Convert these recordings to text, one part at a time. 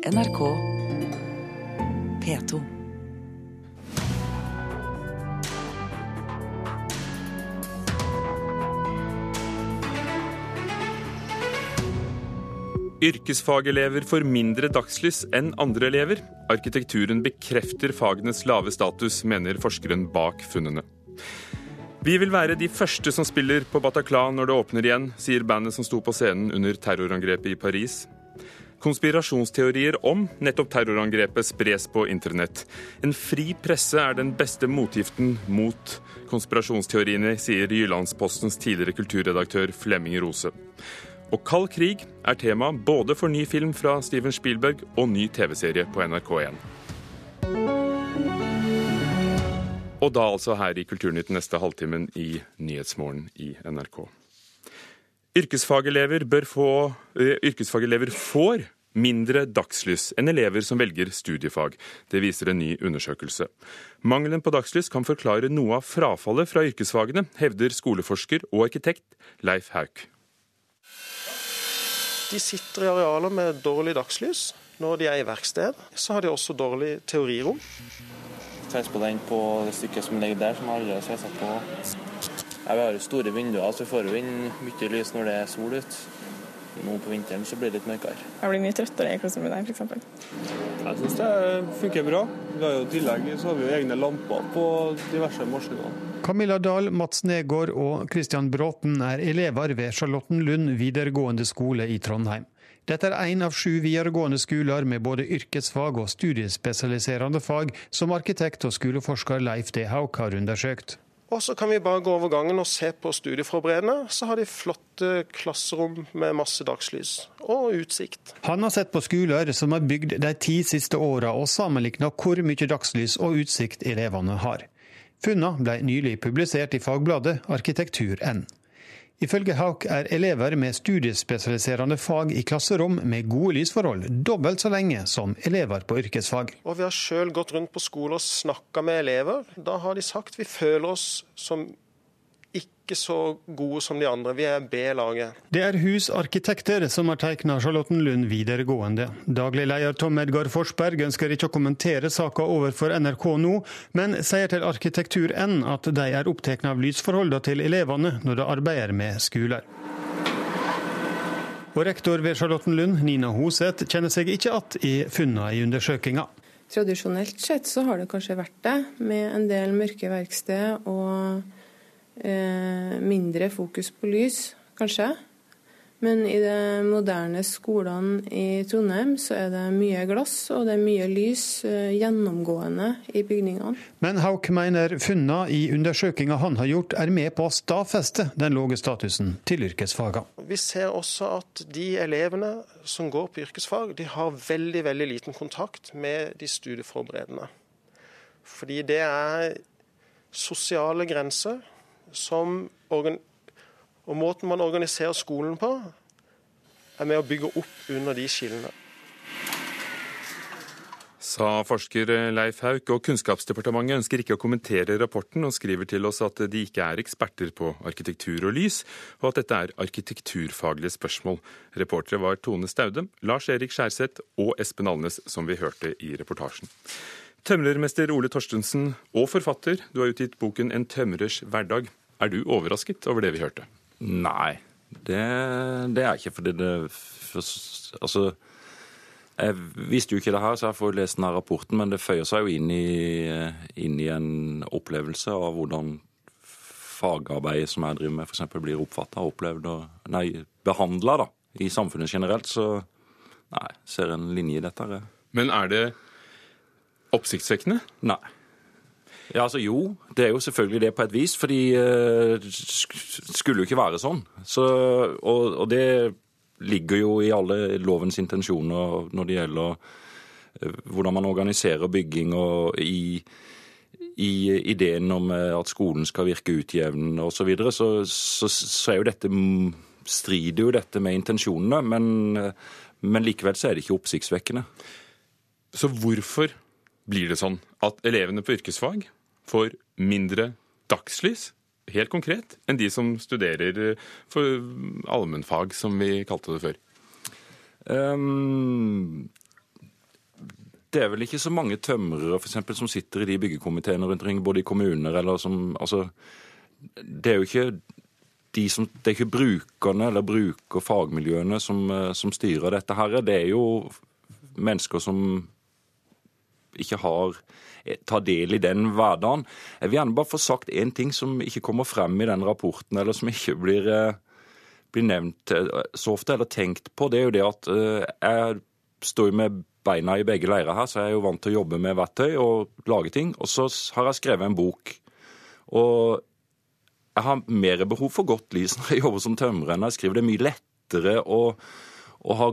NRK P2. Yrkesfagelever får mindre dagslys enn andre elever. Arkitekturen bekrefter fagenes lave status, mener forskeren bak funnene. Vi vil være de første som spiller på Bataclan når det åpner igjen, sier bandet som sto på scenen under terrorangrepet i Paris. Konspirasjonsteorier om nettopp terrorangrepet spres på internett. En fri presse er den beste motgiften mot konspirasjonsteoriene, sier Jyllandspostens tidligere kulturredaktør Flemming Rose. Og kald krig er tema både for ny film fra Steven Spielberg og ny TV-serie på NRK1. Og da altså her i Kulturnytt neste halvtimen i Nyhetsmorgen i NRK. Yrkesfagelever, bør få, uh, yrkesfagelever får mindre dagslys enn elever som velger studiefag. Det viser en ny undersøkelse. Mangelen på dagslys kan forklare noe av frafallet fra yrkesfagene, hevder skoleforsker og arkitekt Leif Hauk. De sitter i arealer med dårlig dagslys. Når de er i verksted, så har de også dårlig teorirom. Jeg på den på det stykket som ligger der, som alle har sett på. Ja, vi har jo store vinduer, så vi får jo inn mye lys når det er sol ute. Nå på vinteren så blir det litt mørkere. Jeg blir mye trøttere i klasserommet der, f.eks. Jeg syns det funker bra. Vi har jo I tillegg så har vi jo egne lamper på diverse maskiner. Camilla Dahl, Mats Negård og Christian Bråten er elever ved Charlottenlund videregående skole i Trondheim. Dette er én av sju videregående skoler med både yrkesfag og studiespesialiserende fag, som arkitekt og skoleforsker Leif D. Hauk har undersøkt. Og så kan vi bare gå over gangen og se på studieforberedende. Så har de flotte klasserom med masse dagslys og utsikt. Han har sett på skoler som er bygd de ti siste åra, og sammenligna hvor mye dagslys og utsikt elevene har. Funnene ble nylig publisert i fagbladet Arkitektur Arkitektur.n. Ifølge Hauk er elever med studiespesialiserende fag i klasserom med gode lysforhold dobbelt så lenge som elever på yrkesfag. Og Vi har sjøl gått rundt på skoler og snakka med elever. Da har de sagt vi føler oss som ikke så gode som de andre. Vi er B-laget. Det er husarkitekter som har tegna Charlottenlund videregående. Daglig leder Tom Edgar Forsberg ønsker ikke å kommentere saka overfor NRK nå, men sier til Arkitektur-N at de er opptatt av lysforholdene til elevene når de arbeider med skoler. Og rektor ved Charlottenlund, Nina Hoseth, kjenner seg ikke igjen i funnene i undersøkinga. Tradisjonelt sett så har det kanskje vært det, med en del mørke verksted og mindre fokus på lys, kanskje. Men i de moderne skolene i Trondheim så er det mye glass og det er mye lys eh, gjennomgående i bygningene. Men Hauk mener funnene i undersøkinga han har gjort er med på å stadfeste den lave statusen til yrkesfagene. Vi ser også at de elevene som går på yrkesfag, de har veldig, veldig liten kontakt med de studieforberedende. Fordi det er sosiale grenser som og måten man organiserer skolen på, er med å bygge opp under de skillene. Sa forsker Leif Hauk, og Kunnskapsdepartementet ønsker ikke å kommentere rapporten, og skriver til oss at de ikke er eksperter på arkitektur og lys, og at dette er arkitekturfaglige spørsmål. Reportere var Tone Staude, Lars Erik Skjærseth og Espen Alnes, som vi hørte i reportasjen. Tømrermester Ole Torstensen og forfatter, du har utgitt boken 'En tømrers hverdag'. Er du overrasket over det vi hørte? Nei, det, det er ikke fordi det for, Altså, jeg visste jo ikke det her, så jeg får lest denne rapporten, men det føyer seg jo inn i, inn i en opplevelse av hvordan fagarbeidet som jeg driver med, f.eks. blir oppfatta og opplevd og Nei, behandla, i samfunnet generelt. Så nei, ser en linje i dette. Men er det oppsiktsvekkende? Nei. Ja, altså Jo, det er jo selvfølgelig det på et vis, eh, det skulle jo ikke være sånn. Så, og, og det ligger jo i alle lovens intensjoner når det gjelder eh, hvordan man organiserer bygging og i, i ideen om eh, at skolen skal virke utjevnende osv. Så, videre, så, så så jo dette strider jo dette med intensjonene, men, men likevel så er det ikke oppsiktsvekkende. Så hvorfor blir det sånn at elevene på yrkesfag får mindre dagslys, helt konkret, enn de som studerer for allmennfag, som vi kalte det før? Um, det er vel ikke så mange tømrere for eksempel, som sitter i de byggekomiteene rundt omkring, både i kommuner eller som altså, Det er jo ikke de som, det er ikke brukerne eller brukerfagmiljøene som, eh, som styrer dette her. Det er jo mennesker som ikke har eh, tar del i den hverdagen. Jeg vil gjerne bare få sagt én ting som ikke kommer frem i den rapporten, eller som ikke blir, eh, blir nevnt så ofte eller tenkt på. Det er jo det at jeg står med beina i begge leirer her, så jeg er jo vant til å jobbe med verktøy og lage ting. Og så har jeg skrevet en bok. Og jeg har mer behov for godt lys når jeg jobber som tømrer enn jeg skriver. Det er mye lettere å, å ha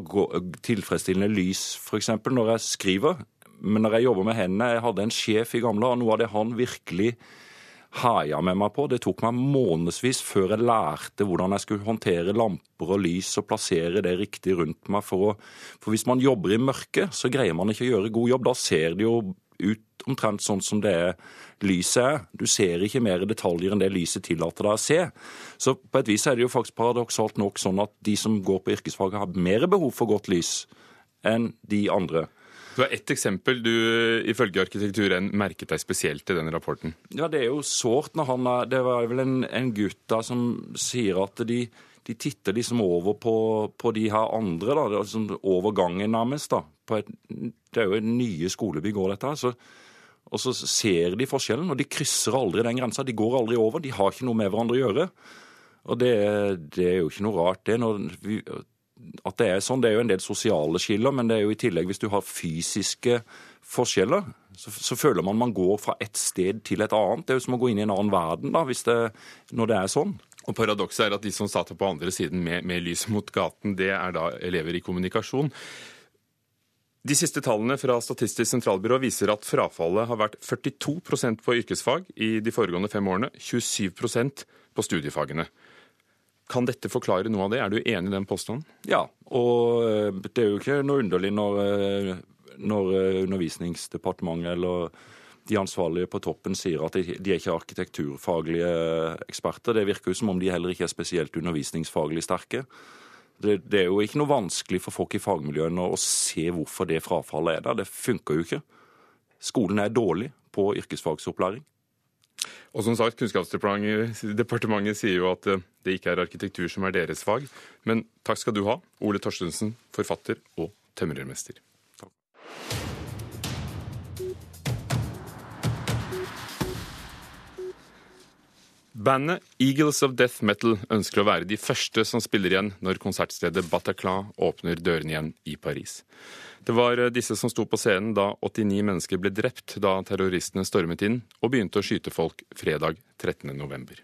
tilfredsstillende lys, f.eks. når jeg skriver. Men når jeg jobber med hendene Jeg hadde en sjef i gamle dager, noe av det han virkelig haia med meg på. Det tok meg månedsvis før jeg lærte hvordan jeg skulle håndtere lamper og lys og plassere det riktig rundt meg. For, å, for hvis man jobber i mørket, så greier man ikke å gjøre god jobb. Da ser det jo ut omtrent sånn som det er lyset er. Du ser ikke mer detaljer enn det lyset tillater deg å se. Så på et vis er det jo faktisk paradoksalt nok sånn at de som går på yrkesfag, har mer behov for godt lys enn de andre. Du har ett eksempel du ifølge Arkitektur1 merket deg spesielt i den rapporten. Ja, Det er jo sårt når han Det var vel en, en gutt da som sier at de, de titter liksom over på, på, de her andre, da, liksom over gangen nærmest. da. Et, det er jo nye skolebygg òg, dette. så og så ser de forskjellen, og de krysser aldri den grensa. De går aldri over. De har ikke noe med hverandre å gjøre. Og det, det er jo ikke noe rart, det. Når Vi, at det er sånn. Det er jo en del sosiale skiller, men det er jo i tillegg, hvis du har fysiske forskjeller, så, så føler man man går fra et sted til et annet. Det er jo som å gå inn i en annen verden da, det, når det er sånn. Og Paradokset er at de som satt på andre siden med, med lys mot gaten, det er da elever i kommunikasjon. De siste tallene fra Statistisk sentralbyrå viser at frafallet har vært 42% på yrkesfag i de foregående fem årene, 27% på studiefagene. Kan dette forklare noe av det? Er du enig i den påstanden? Ja, og eh, det er jo ikke noe underlig når, eh, når eh, Undervisningsdepartementet eller de ansvarlige på toppen sier at de, er ikke arkitekturfaglige eksperter. Det virker jo som om de heller ikke er spesielt undervisningsfaglig sterke. Det, det, er jo ikke noe vanskelig for folk i fagmiljøene å se hvorfor det frafallet er der. Det funker jo ikke. Skolen er dårlig på yrkesfagsopplæring. Og som sagt, Kunnskapsdepartementet sier jo at eh, det ikke er arkitektur som er deres fag. Men takk skal du ha, Ole Torstensen, forfatter og tømrermester. Bandet Eagles of Death Metal ønsker å være de første som spiller igjen når konsertstedet Bataclan åpner dørene igjen i Paris. Det var eh, disse som sto på scenen da 89 mennesker ble drept da terroristene stormet inn og begynte å skyte folk fredag 13.11.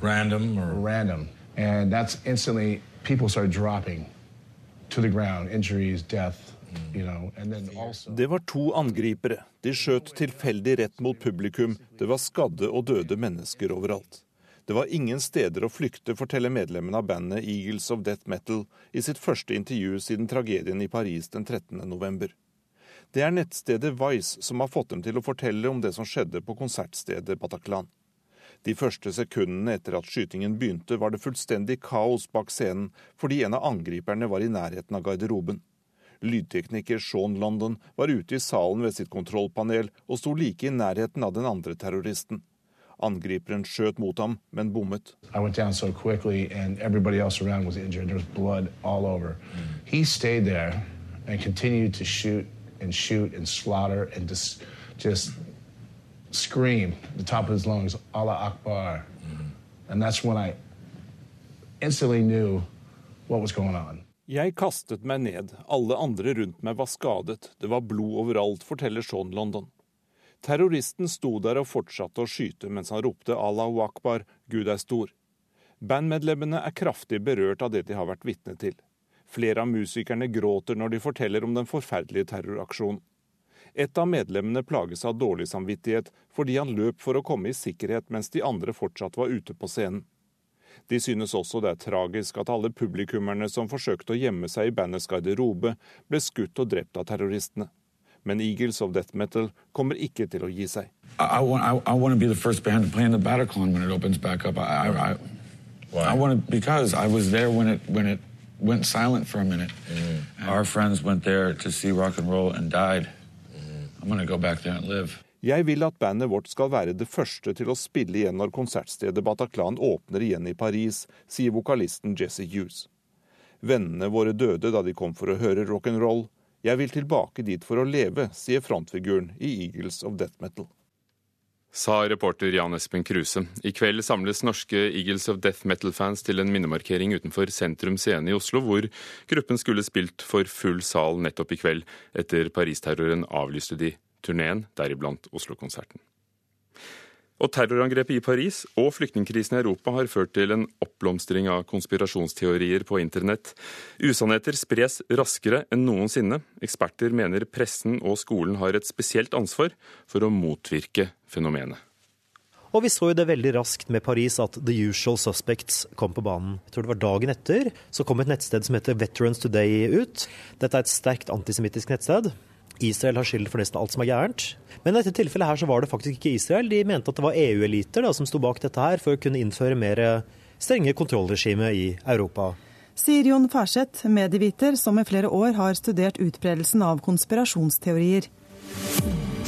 Random or random, and that's instantly people start dropping to the ground, injuries, death. Det var to angripere. De skjøt tilfeldig rett mot publikum. Det var skadde og døde mennesker overalt. Det var ingen steder å flykte, forteller medlemmene av bandet Eagles of Death Metal i sitt første intervju siden tragedien i Paris den 13. november. Det er nettstedet Vice som har fått dem til å fortelle om det som skjedde på konsertstedet Bataclan. De første sekundene etter at skytingen begynte, var det fullstendig kaos bak scenen fordi en av angriperne var i nærheten av garderoben. Lydtekniker Sean London var ute i salen ved sitt kontrollpanel og sto like i nærheten av den andre terroristen. Angriperen skjøt mot ham, men bommet. So quickly, and to shoot and shoot and slaughter and just, just scream the top of his lungs, Allah Akbar. Mm. And that's when I instantly knew what was going on. Jeg kastet meg ned, alle andre rundt meg var skadet, det var blod overalt, forteller Sean London. Terroristen sto der og fortsatte å skyte mens han ropte Allahu akbar, Gud er stor. Bandmedlemmene er kraftig berørt av det de har vært vitne til. Flere av musikerne gråter når de forteller om den forferdelige terroraksjonen. Et av medlemmene plages av dårlig samvittighet fordi han løp for å komme i sikkerhet mens de andre fortsatt var ute på scenen. De synes også det er tragisk at alle publikummerne som forsøkte å gjemme seg i bandets garderobe, ble skutt og drept av terroristene. Men Eagles of Death Metal kommer ikke til å gi seg. I want, I, I want to be the first band to play in the Bataclan when it opens back up. I, I, Why? I wanted because I was there when it when it went silent for a minute. Mm. Our friends went there to see rock and roll and died. Mm. I'm gonna go back there and live. Jeg vil at bandet vårt skal være det første til å spille igjen når konsertstedet Bataclan åpner igjen i Paris, sier vokalisten Jesse Hughes. Vennene våre døde da de kom for å høre rock'n'roll. Jeg vil tilbake dit for å leve, sier frontfiguren i Eagles of Death Metal sa reporter Jan Espen Kruse. I kveld samles norske Eagles of Death Metal-fans til en minnemarkering utenfor Sentrum Scene i Oslo, hvor gruppen skulle spilt for full sal nettopp i kveld. Etter Paris-terroren avlyste de turneen, deriblant Oslo-konserten. Og terrorangrepet i Paris og flyktningkrisen i Europa har ført til en oppblomstring av konspirasjonsteorier på internett. Usannheter spres raskere enn noensinne. Eksperter mener pressen og skolen har et spesielt ansvar for å motvirke fenomenet. Og vi så jo det veldig raskt med Paris at The Usual Suspects kom på banen. Jeg tror det var dagen etter så kom et nettsted som heter Veterans Today ut. Dette er et sterkt antisemittisk nettsted. Israel har skyld for nesten alt som er gærent. Men i dette tilfellet her så var det faktisk ikke Israel. De mente at det var EU-eliter som sto bak dette her for å kunne innføre mer strenge kontrollregime i Europa. Sier Jon Færseth, medieviter som i flere år har studert utbredelsen av konspirasjonsteorier.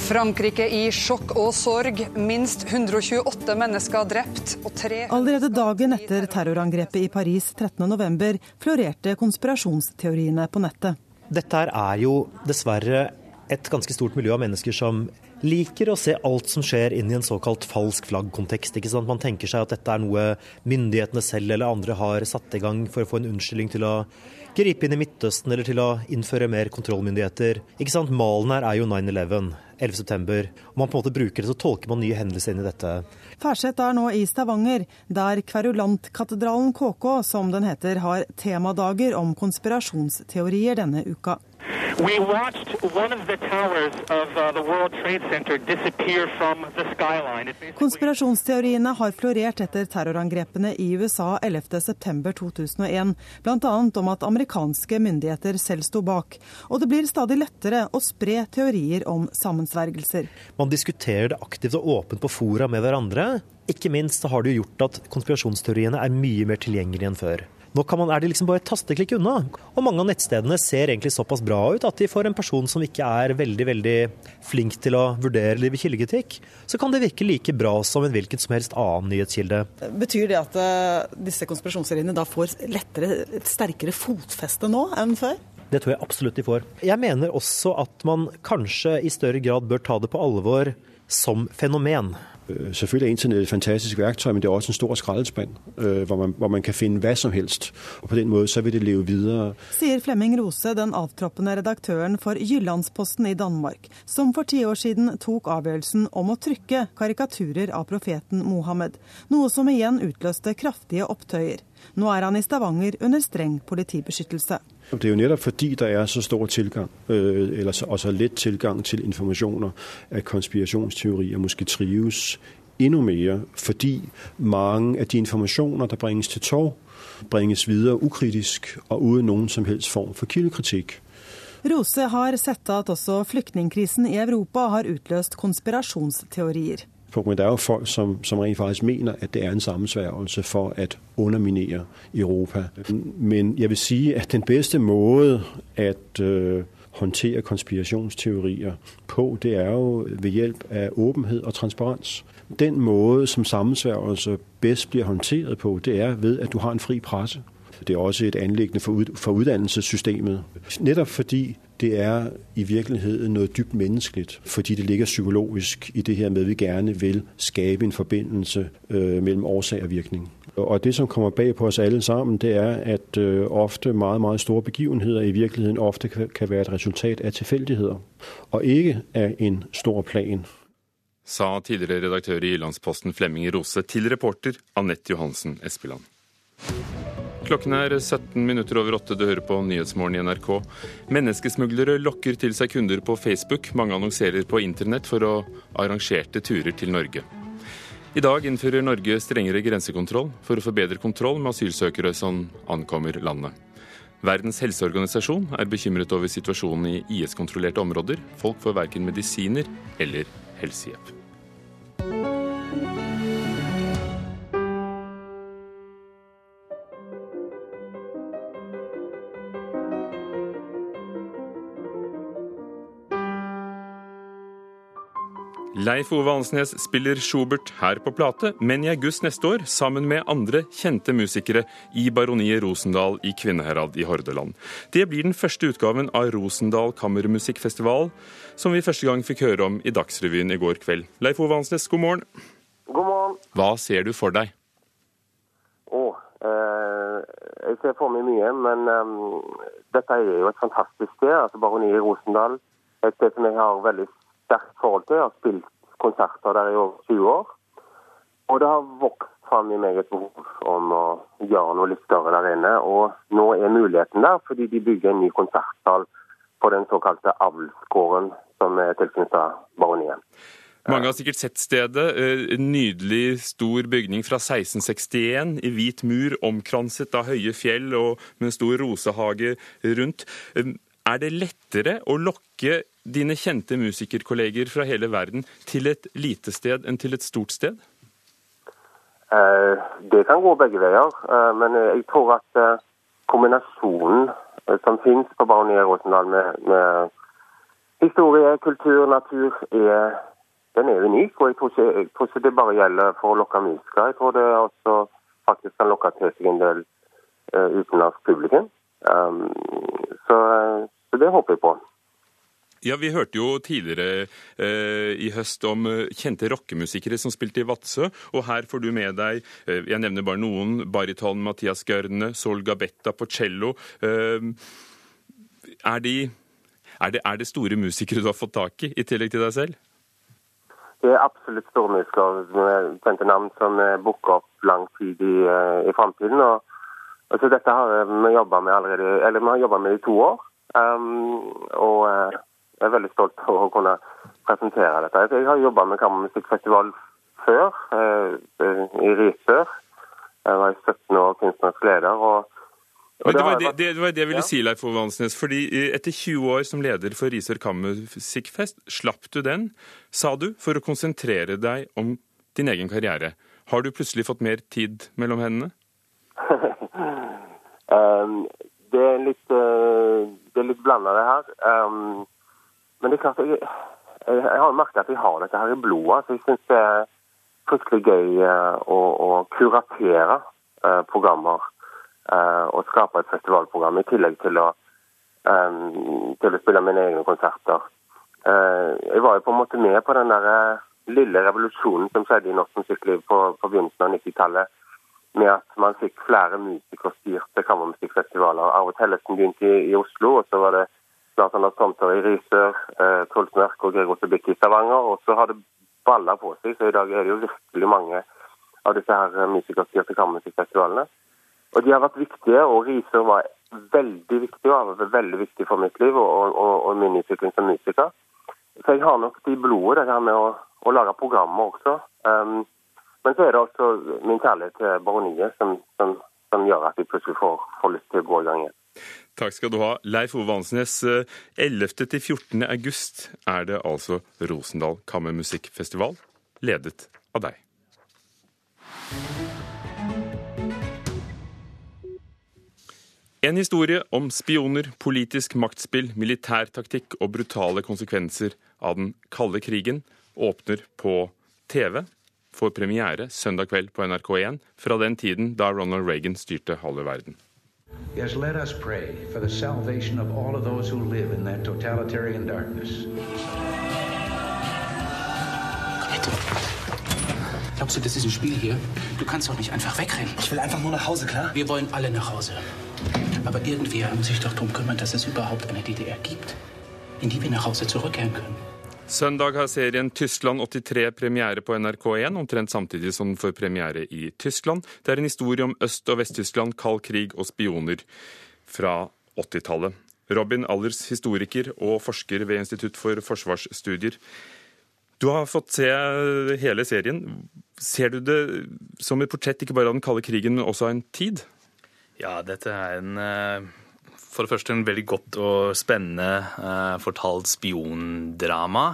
Frankrike i sjokk og sorg. Minst 128 mennesker drept og tre Allerede dagen etter terrorangrepet i Paris 13.11 florerte konspirasjonsteoriene på nettet. Dette er jo dessverre et ganske stort miljø av mennesker som liker å se alt som skjer inn i en såkalt falsk flagg-kontekst. ikke sant? Man tenker seg at dette er noe myndighetene selv eller andre har satt i gang for å få en unnskyldning til å gripe inn i Midtøsten eller til å innføre mer kontrollmyndigheter. Ikke sant? Malen her er jo 9-11. 11.9. Om man på en måte bruker det, så tolker man nye hendelser inn i dette. Færseth er nå i Stavanger, der Kverulantkatedralen KK, som den heter, har temadager om konspirasjonsteorier denne uka. We watched one of the towers of uh, the World Trade Center disappear from the skyline. Konspirasjonsteoriene har florert etter terrorangrepene i USA 11.9.2001, bl.a. om at amerikanske myndigheter selv sto bak. Og det blir stadig lettere å spre teorier om sammensvergelser. Man diskuterer det aktivt og åpent på fora med hverandre. Ikke minst har det gjort at konspirasjonsteoriene er mye mer tilgjengelige enn før. Nå man, er de liksom bare et tasteklikk unna. Og mange av nettstedene ser egentlig såpass bra ut at de får en person som ikke er veldig veldig flink til å vurdere livet kildekritikk, så kan det virke like bra som en hvilken som helst annen nyhetskilde. Betyr det at uh, disse konspirasjonsseriene da får lettere, et sterkere fotfeste nå enn før? Det tror jeg absolutt de får. Jeg mener også at man kanskje i større grad bør ta det på alvor som fenomen. Øh, selvfølgelig er internettet et fantastisk verktøy, men det er også en stor skraldespand, øh, hvor man, hvor man kan finne hva som helst. Og På den måten så vil det leve videre. Sier Flemming Rose, den avtroppende redaktøren for Jyllandsposten i Danmark, som for ti år siden tok avgjørelsen om å trykke karikaturer av profeten Mohammed, noe som igjen utløste kraftige opptøyer. Nå er han i Stavanger under streng politibeskyttelse. Det er jo nettopp fordi der er så stor tilgang, øh, eller så, så lett tilgang til informasjoner, at konspirasjonsteorier måske trives endnu mer. Fordi mange av de informasjoner der bringes til torv, bringes videre ukritisk og uten noen som helst form for kildekritikk. Rose har sett at også flyktningkrisen i Europa har utløst konspirasjonsteorier. Men det er jo folk som, som rent faktisk mener at det er en sammensværgelse for å underminere Europa. Men jeg vil si at den beste måte å øh, håndtere konspirasjonsteorier på, det er jo ved hjelp av åpenhet og transparens. Den måte som sammensværgelse best blir håndteret på, det er ved at du har en fri presse. Det er også et anliggende for, for utdannelsessystemet. Nettopp fordi det er i virkeligheten noe dypt menneskelig, fordi det ligger psykologisk i det her med at vi gjerne vil skape en forbindelse øh, mellom årsak og virkning. Og det som kommer bag på oss alle sammen, det er at øh, ofte meget, meget store begivenheter i virkeligheten ofte kan, være et resultat av tilfeldigheter, og ikke av en stor plan. Sa tidligere redaktør i Jyllandsposten Flemming Rose til reporter Anette Johansen Espeland. Klokken er 17 minutter over åtte. Du hører på Nyhetsmorgen i NRK. Menneskesmuglere lokker til seg kunder på Facebook. Mange annonserer på internett for å arrangerte turer til Norge. I dag innfører Norge strengere grensekontroll for å få bedre kontroll med asylsøkere som ankommer landet. Verdens helseorganisasjon er bekymret over situasjonen i IS-kontrollerte områder. Folk får verken medisiner eller helsehjelp. Leif Ove Ansnes spiller Schubert her på plate, men i august neste år sammen med andre kjente musikere i Baroniet Rosendal i Kvinnherad i Hordaland. Det blir den første utgaven av Rosendal kammermusikkfestival, som vi første gang fikk høre om i Dagsrevyen i går kveld. Leif Ove Ansnes, god morgen. God morgen. Hva ser du for deg? Å, eh, jeg ser for meg mye, men eh, dette er jo et fantastisk sted. altså Baroniet Rosendal. Et sted som jeg har veldig sterkt forhold til. Jeg har spilt konserter der i over 20 år. Og det har vokst fram i meg et behov om å gjøre noe litt større der inne. Og nå er muligheten der, fordi de bygger en ny konsertsal på den såkalte avlsgården som er tilknyttet baroniet. Mange har sikkert sett stedet. Eh, en nydelig stor bygning fra 1661 i hvit mur, omkranset av høye fjell og med en stor rosehage rundt. Eh, er det lettere å lokke dine kjente musikerkolleger fra hele verden til et lite sted enn til et stort sted? Eh, det kan gå begge veier, eh, men jeg tror at eh, kombinasjonen som finnes på Baroniet Rosendal med, med, historie, kultur, natur, er, den er unik. Og jeg tror, ikke, jeg tror, ikke, det bare gjelder for å lokke musikere. Jeg tror det også faktisk kan lokke til seg en del utenlandsk publikum. Um, så, så det håper jeg på. Ja, Vi hørte jo tidligere eh, i høst om eh, kjente rockemusikere som spilte i Vadsø. Og her får du med deg, eh, jeg nevner bare noen, bariton Mathias Gørne, Sol Gabetta på cello. Eh, er, de, er, det, er, det, store musikere du har fått tak i, i tillegg til deg selv? Det er absolutt store musikere med kjente navn som booker opp lang tid i, eh, i framtiden. Altså, dette har vi jobba med allerede, eller vi har jobba med i to år. Um, og eh, jeg er veldig stolt over å kunne presentere dette. Jeg har jobba med kammermusikkfestival før, eh, i Risør. Jeg var i 17 år kunstnerisk leder. og men det var det, det, var det, jeg ville ja. si, Leif Ove Ansnes. fordi Etter 20 år som leder for Risør kammermusikkfest, slapp du den, sa du, for å konsentrere deg om din egen karriere. Har du plutselig fått mer tid mellom hendene? um, det er litt, uh, det er litt blanda, det her. Um, men det er klart, jeg, jeg, jeg har merket at jeg har dette her i blodet. så Jeg syns det er fryktelig gøy uh, å, å, kuratere eh, programmer eh, og skape et festivalprogram, i tillegg til å, eh, til å spille mine egne konserter. jeg var jo på en måte med på den der lille revolusjonen som skjedde i norsk musikkliv på, på begynnelsen av 90-tallet. Med at man fikk flere musikerstyrte kammermusikkfestivaler. Arve Tellefsen begynte i, i Oslo, og så var det Anders Tomter i Risør, eh, Trolsmørk og Gregor Sebikk i Stavanger. Og så har det balla på seg, så i dag er det jo virkelig mange av disse her eh, musikerstyrte kammermusikkfestivalene. Og de har vært viktige, og Risør var veldig viktig og har vært veldig viktig for mitt liv og, og, og min utvikling som musiker. Så jeg har nok det i blodet, det her med å, å lage programmer også. Um, men så er det også min kjærlighet til baroniet som, som, som gjør at jeg plutselig får, får lyst til å gå i gang igjen. Takk skal du ha. Leif Ove Ansnes, 11. til 14. august er det altså Rosendal Kammermusikkfestival, ledet av deg. En historie om spioner, politisk maktspill, militærtaktikk og brutale konsekvenser av den kalde krigen åpner på TV. Får premiere søndag kveld på NRK1 fra den tiden da Ronald Reagan styrte halve verden. Yes, let us pray for the salvation of all of those who live in that totalitarian darkness. Glaubst du, das ist ein Spiel hier? Du kannst doch nicht einfach wegrennen. Ich will einfach nur nach Hause, klar? Wir wollen alle nach Hause. Aber irgendwer muss sich doch darum kümmern, dass es überhaupt eine DDR gibt, in die wir nach Hause zurückkehren können. Søndag har serien Tyskland 83 premiere på NRK1, omtrent samtidig som den får premiere i Tyskland. Det er en historie om Øst- og Vest-Tyskland, kald krig og spioner fra 80-tallet. Robin Allers, historiker og forsker ved Institutt for forsvarsstudier. Du har fått se hele serien. Ser du det som et portrett ikke bare av den kalde krigen, men også av en tid? Ja, dette er en uh, for det første en veldig godt og spennende eh, fortalt spiondrama.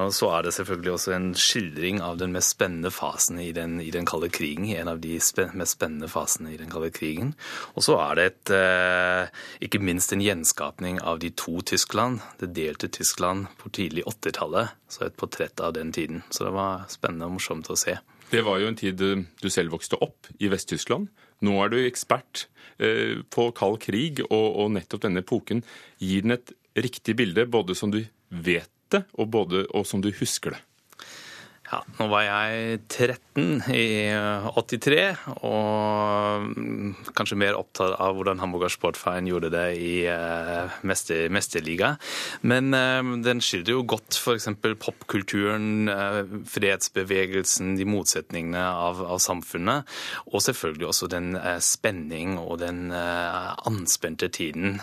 Og så er det selvfølgelig også en skildring av den mest spennende fasen i den, i den kalde krigen. En av de spen mest spennende fasene i den kalde krigen. Og så er det et, eh, ikke minst en gjenskapning av de to Tyskland, det delte Tyskland på tidlig 80-tallet. Så et portrett av den tiden. Så det var spennende og morsomt å se. Det var jo en tid du selv vokste opp i Vest-Tyskland. Nå er du ekspert eh, på kald krig, og, og, nettopp denne epoken gir den et riktig bilde, både som du vet det, og, både, og som du husker det. Ja, nå var jeg 13 i 83, og kanskje mer opptatt av hvordan Hamburger Sportverein gjorde det i uh, mester, mesterliga. Men uh, den skildrer jo godt f.eks. popkulturen, uh, fredsbevegelsen, de motsetningene av, av, samfunnet. Og selvfølgelig også den spenning og den anspente tiden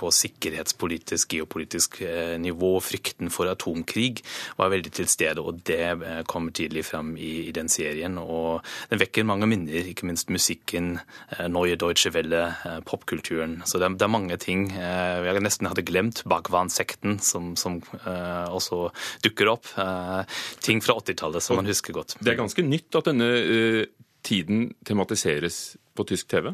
på sikkerhetspolitisk, geopolitisk nivå. Frykten for atomkrig var veldig til stede. og det Eh, kommer tidlig fram i, i, den serien. Og den vekker mange minner, ikke minst musikken, eh, Neue Deutsche Welle, eh, popkulturen. Så det er, det er, mange ting. Jeg nesten hadde glemt Bagwan-sekten, som, som også dukker opp. Ting fra 80-tallet som man husker godt. Det er ganske nytt at denne tiden tematiseres på tysk TV?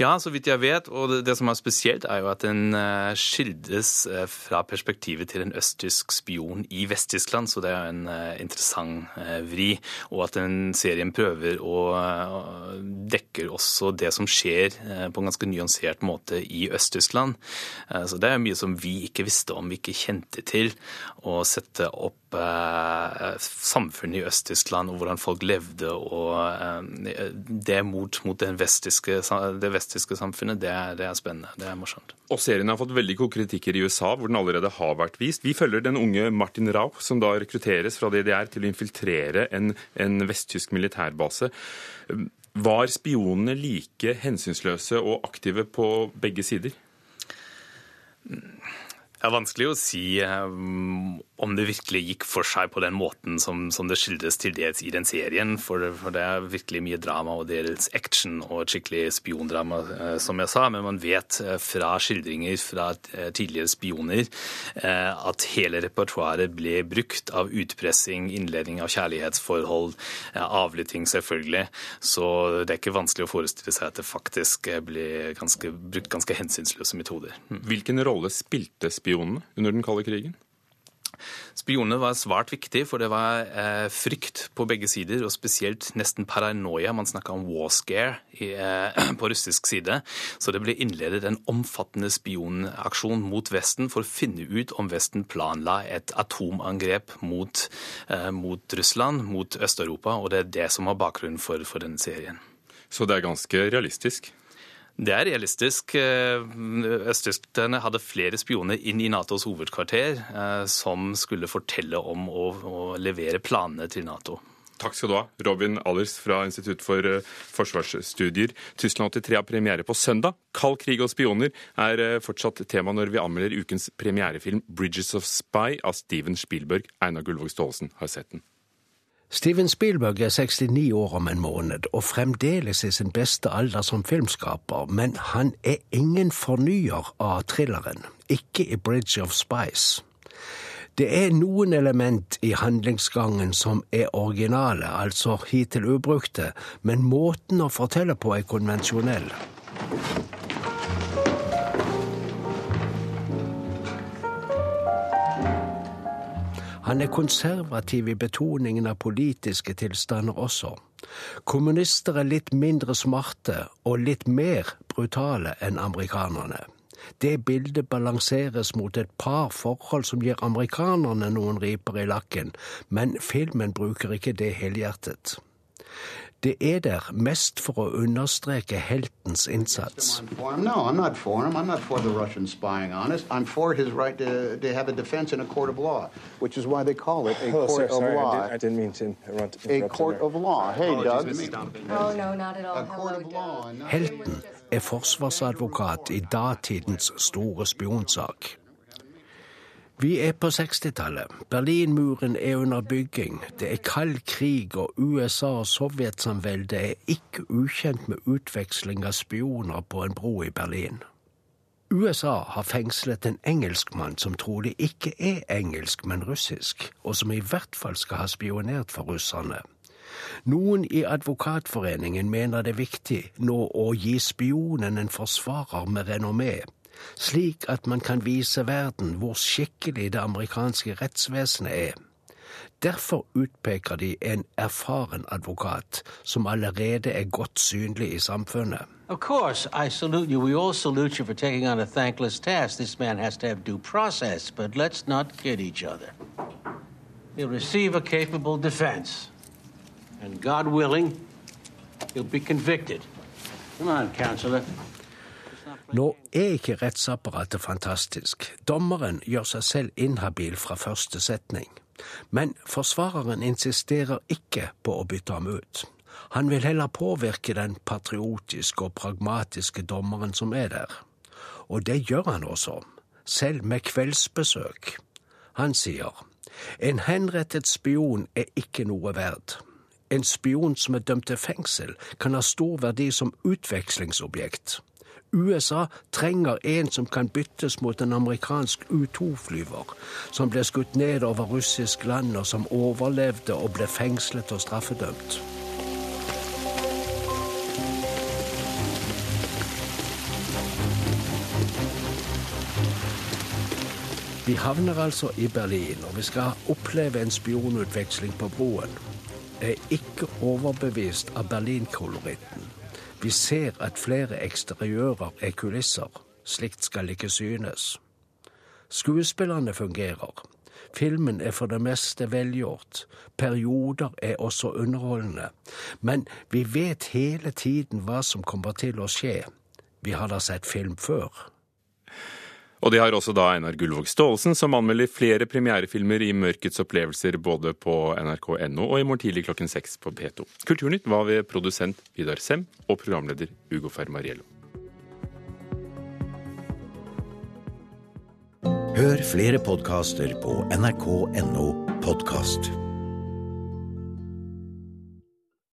Ja, så vidt jeg vet. Og det, det, som er spesielt, er jo at den uh, skildres uh, fra perspektivet til en østtysk spion i Vest-Tyskland, så det er en uh, interessant vri. Og at den serien prøver å dekker også det som skjer på en ganske nyansert måte i Øst-Tyskland. Så det er mye som vi ikke visste om, vi ikke kjente til. Å sette opp samfunnet i Øst-Tyskland og hvordan folk levde, og det mot, mot det vestiske, det vestiske kommunistiske samfunnet, det er, det er, spennende. Det er morsomt. Og serien har fått veldig god kritikker i USA, hvor den allerede har vært vist. Vi følger den unge Martin Rauch, som da rekrutteres fra DDR til å infiltrere en, en vesttysk militærbase. Var spionene like hensynsløse og aktive på begge sider? Det er vanskelig å si um, om det virkelig gikk for seg på den måten som, som det skildres til dels i den serien. For, for, det er virkelig mye drama og dels action og et skikkelig spiondrama, uh, som jeg sa. Men man vet uh, fra skildringer fra uh, tidligere spioner at hele repertoaret ble brukt av utpressing, innledning av kjærlighetsforhold, avlytting selvfølgelig. Så det er ikke vanskelig å forestille seg at det faktisk ble ganske, brukt ganske hensynsløse metoder. Hvilken rolle spilte spionene under den kalde krigen? Spionene var svært viktig, for det var eh, frykt på begge sider, og spesielt nesten paranoia. Man snakka om war scare i, eh, på russisk side. Så det ble innledet en omfattende spionaksjon mot Vesten for å finne ut om Vesten planla et atomangrep mot, eh, mot Russland, mot Øst-Europa, og det er det som har bakgrunnen for, for denne serien. Så det er ganske realistisk? Det er realistisk. Eh, Østtyskerne hadde flere spioner inn i Natos hovedkvarter eh, som skulle fortelle om å, levere planene til Nato. Takk skal du ha, Robin Allers fra Institutt for eh, forsvarsstudier. Tyskland 83 har premiere på søndag. Kald krig og spioner er fortsatt tema når vi anmelder ukens premierefilm 'Bridges of Spy' av Steven Spielberg. Einar Gullvåg Staalesen har sett den. Steven Spielberg er 69 år om en måned og fremdeles i sin beste alder som filmskaper, men han er ingen fornyer av thrilleren, ikke i Bridge of Spice. Det er noen element i handlingsgangen som er originale, altså hittil ubrukte, men måten å fortelle på er konvensjonell. Han er konservativ i betoningen av politiske tilstander også. Kommunister er litt mindre smarte og litt mer brutale enn amerikanerne. Det bildet balanseres mot et par forhold som gir amerikanerne noen riper i lakken, men filmen bruker ikke det helhjertet. Det er der mest for å understreke heltens innsats. Helten er forsvarsadvokat i datidens store spionsak. Vi er på 60-tallet. Berlinmuren er under bygging. Det er kald krig, og USA og Sovjetsamveldet er ikke ukjent med utveksling av spioner på en bro i Berlin. USA har fengslet en engelskmann som trolig ikke er engelsk, men russisk, og som i hvert fall skal ha spionert for russerne. Noen i Advokatforeningen mener det er viktig nå å gi spionen en forsvarer med renommé, slik at man kan vise verden hvor skikkelig det amerikanske rettsvesenet er. Derfor utpeker de en erfaren advokat som allerede er godt synlig i samfunnet. Of course, I salute you. We all salute you for taking on a thankless task. This man has to have due process, but let's not kid each other. He'll receive a capable defense, and God willing, he'll be convicted. Come on, counselor. Nå er ikke rettsapparatet fantastisk. Dommeren gjør seg selv inhabil fra første setning. Men forsvareren insisterer ikke på å bytte ham ut. Han vil heller påvirke den patriotiske og pragmatiske dommeren som er der. Og det gjør han også, selv med kveldsbesøk. Han sier en henrettet spion er ikke noe verd. En spion som er dømt til fengsel, kan ha stor verdi som utvekslingsobjekt. USA trenger en som kan byttes mot en amerikansk U-2-flyver, som ble skutt ned over russisk land, og som overlevde og ble fengslet og straffedømt. Vi havner altså i Berlin, og vi skal oppleve en spionutveksling på broen. Jeg er ikke overbevist av Berlin-koloritten. Vi ser at flere eksteriører er kulisser. Slikt skal ikke synes. Skuespillerne fungerer. Filmen er for det meste velgjort. Perioder er også underholdende. Men vi vet hele tiden hva som kommer til å skje. Vi har da sett film før. Og de har også da Einar Gullvåg Staalesen, som anmelder flere premierefilmer i Mørkets opplevelser både på nrk.no og i morgen tidlig klokken seks på P2. Kulturnytt var ved produsent Vidar Sem og programleder Ugo Fermariello. Hør flere podkaster på nrk.no podkast.